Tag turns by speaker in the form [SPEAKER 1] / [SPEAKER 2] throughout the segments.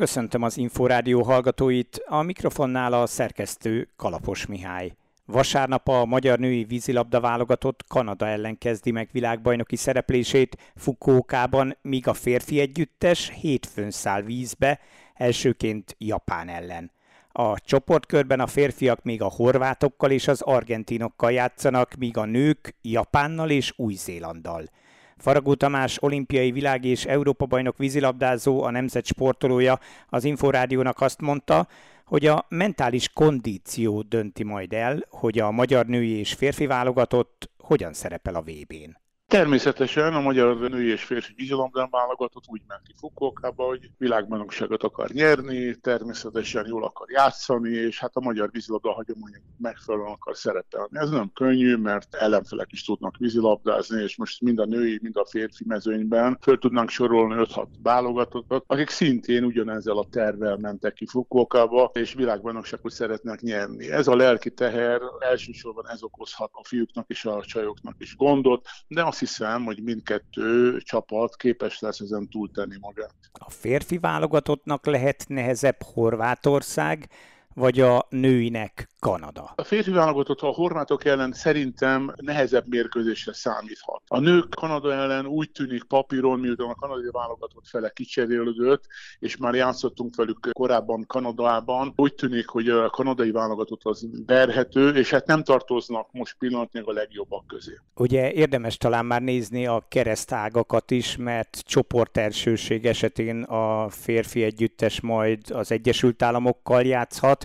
[SPEAKER 1] Köszöntöm az Inforádió hallgatóit, a mikrofonnál a szerkesztő Kalapos Mihály. Vasárnap a magyar női vízilabda válogatott Kanada ellen kezdi meg világbajnoki szereplését Fukókában, míg a férfi együttes hétfőn száll vízbe, elsőként Japán ellen. A csoportkörben a férfiak még a horvátokkal és az argentinokkal játszanak, míg a nők Japánnal és Új-Zélanddal. Faragó Tamás olimpiai világ és Európa bajnok vízilabdázó, a nemzet sportolója az Inforádiónak azt mondta, hogy a mentális kondíció dönti majd el, hogy a magyar női és férfi válogatott hogyan szerepel a VB-n.
[SPEAKER 2] Természetesen a magyar női és férfi vízilabdán válogatott úgy ment ki Fukuokába, hogy világbajnokságot akar nyerni, természetesen jól akar játszani, és hát a magyar vízilabda hagyományok megfelelően akar szerepelni. Ez nem könnyű, mert ellenfelek is tudnak vízilabdázni, és most mind a női, mind a férfi mezőnyben föl tudnánk sorolni 5-6 válogatottat, akik szintén ugyanezzel a tervvel mentek ki Fukuokába, és világbajnokságot szeretnek nyerni. Ez a lelki teher elsősorban ez okozhat a fiúknak és a csajoknak is gondot, de azt hiszem, hogy mindkettő csapat képes lesz ezen túltenni magát.
[SPEAKER 1] A férfi válogatottnak lehet nehezebb Horvátország, vagy a nőinek Kanada.
[SPEAKER 2] A férfi válogatott a horvátok ellen szerintem nehezebb mérkőzésre számíthat. A nők Kanada ellen úgy tűnik papíron, miután a kanadai válogatott fele kicserélődött, és már játszottunk velük korábban Kanadában, úgy tűnik, hogy a kanadai válogatott az verhető, és hát nem tartoznak most pillanatnyilag a legjobbak közé.
[SPEAKER 1] Ugye érdemes talán már nézni a keresztágakat is, mert csoportelsőség esetén a férfi együttes majd az Egyesült Államokkal játszhat,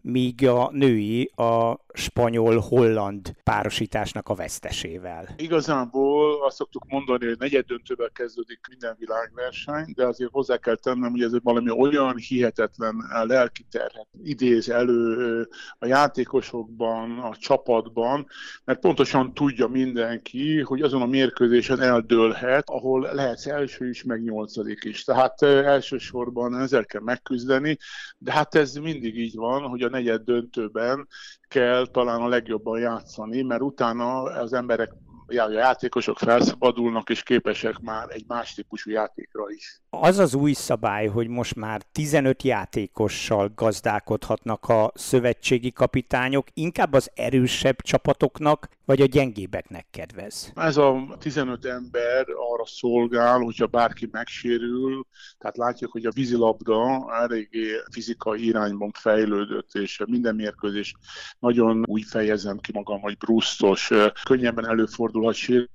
[SPEAKER 1] míg a női a spanyol-holland párosításnak a vesztesével.
[SPEAKER 2] Igazából azt szoktuk mondani, hogy negyed döntővel kezdődik minden világverseny, de azért hozzá kell tennem, hogy ez valami olyan hihetetlen lelki terhet idéz elő a játékosokban, a csapatban, mert pontosan tudja mindenki, hogy azon a mérkőzésen eldőlhet, ahol lehetsz első is, meg nyolcadik is. Tehát elsősorban ezzel kell megküzdeni, de hát ez mindig így van, hogy a negyed döntőben kell talán a legjobban játszani, mert utána az emberek a játékosok felszabadulnak, és képesek már egy más típusú játékra is.
[SPEAKER 1] Az az új szabály, hogy most már 15 játékossal gazdálkodhatnak a szövetségi kapitányok, inkább az erősebb csapatoknak, vagy a gyengébeknek kedvez?
[SPEAKER 2] Ez a 15 ember arra szolgál, hogyha bárki megsérül, tehát látjuk, hogy a vízilabda eléggé fizikai irányban fejlődött, és minden mérkőzés nagyon úgy fejezem ki magam, hogy brusztos, könnyebben előfordulhat sérülés,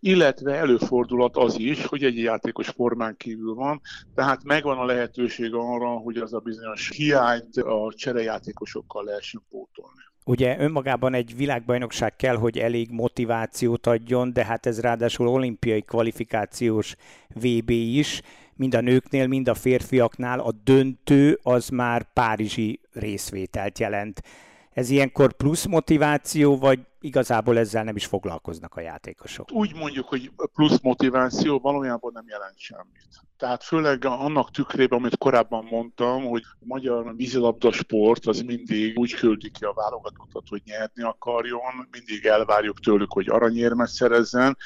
[SPEAKER 2] illetve előfordulhat az is, hogy egy játékos formán kívül van, tehát megvan a lehetőség arra, hogy az a bizonyos hiányt a cserejátékosokkal lehessen pótolni.
[SPEAKER 1] Ugye önmagában egy világbajnokság kell, hogy elég motivációt adjon, de hát ez ráadásul olimpiai kvalifikációs VB is, mind a nőknél, mind a férfiaknál a döntő az már párizsi részvételt jelent. Ez ilyenkor plusz motiváció, vagy igazából ezzel nem is foglalkoznak a játékosok?
[SPEAKER 2] Úgy mondjuk, hogy plusz motiváció valójában nem jelent semmit. Tehát főleg annak tükrében, amit korábban mondtam, hogy a magyar vízilabda sport az mindig úgy küldi ki a válogatottat, hogy nyerni akarjon, mindig elvárjuk tőlük, hogy aranyérmet szerezzen,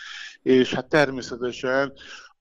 [SPEAKER 2] és hát természetesen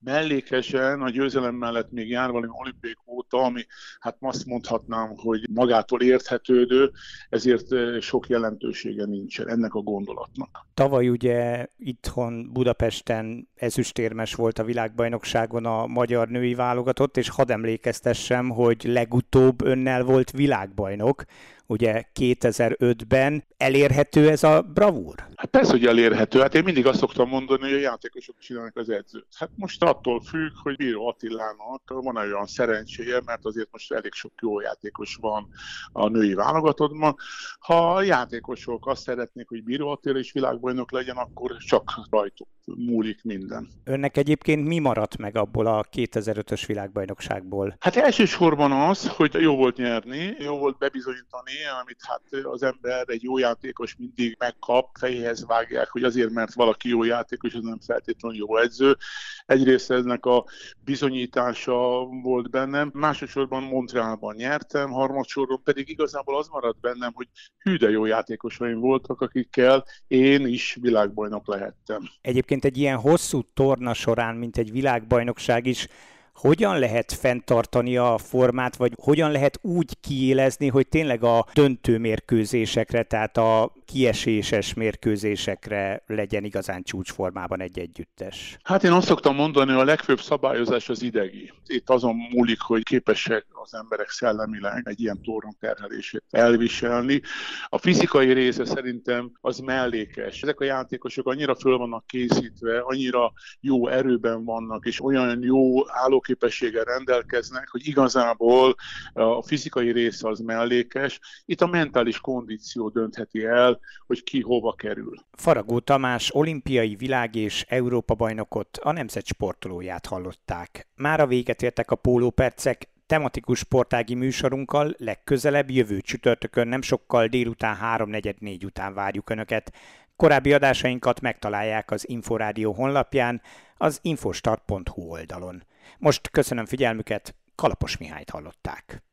[SPEAKER 2] mellékesen a győzelem mellett még jár valami olimpiai kvóta, ami hát azt mondhatnám, hogy magától érthetődő, ezért sok jelentősége nincsen ennek a gondolatnak.
[SPEAKER 1] Tavaly ugye itthon Budapesten ezüstérmes volt a világbajnokságon a magyar női válogatott, és hadd emlékeztessem, hogy legutóbb önnel volt világbajnok, ugye 2005-ben. Elérhető ez a bravúr?
[SPEAKER 2] Hát persze, hogy elérhető. Hát én mindig azt szoktam mondani, hogy a játékosok csinálnak az edzőt. Hát most attól függ, hogy Bíró Attilának van olyan szerencséje, mert azért most elég sok jó játékos van a női válogatottban. Ha a játékosok azt szeretnék, hogy Bíró Attila is világbajnok legyen, akkor csak rajtuk múlik minden.
[SPEAKER 1] Önnek egyébként mi maradt meg abból a 2005-ös világbajnokságból?
[SPEAKER 2] Hát elsősorban az, hogy jó volt nyerni, jó volt bebizonyítani, amit hát az ember, egy jó játékos mindig megkap, fejéhez vágják, hogy azért, mert valaki jó játékos, az nem feltétlenül jó edző. Egyrészt ennek a bizonyítása volt bennem, másodszorban Montrealban nyertem, harmadsorban pedig igazából az maradt bennem, hogy hű de jó játékosaim voltak, akikkel én is világbajnok lehettem.
[SPEAKER 1] Egyébként egy ilyen hosszú torna során, mint egy világbajnokság is, hogyan lehet fenntartani a formát, vagy hogyan lehet úgy kiélezni, hogy tényleg a döntő mérkőzésekre, tehát a kieséses mérkőzésekre legyen igazán csúcsformában egy együttes?
[SPEAKER 2] Hát én azt szoktam mondani, hogy a legfőbb szabályozás az idegi. Itt azon múlik, hogy képesek az emberek szellemileg egy ilyen torron terhelését elviselni. A fizikai része szerintem az mellékes. Ezek a játékosok annyira föl vannak készítve, annyira jó erőben vannak, és olyan jó állóképességgel rendelkeznek, hogy igazából a fizikai része az mellékes. Itt a mentális kondíció döntheti el, hogy ki hova kerül.
[SPEAKER 1] Faragó Tamás olimpiai világ és Európa bajnokot, a nemzet sportolóját hallották. Már a véget értek a pólópercek, tematikus sportági műsorunkkal legközelebb jövő csütörtökön nem sokkal délután 3.44 után várjuk Önöket. Korábbi adásainkat megtalálják az Inforádió honlapján, az infostart.hu oldalon. Most köszönöm figyelmüket, Kalapos Mihályt hallották.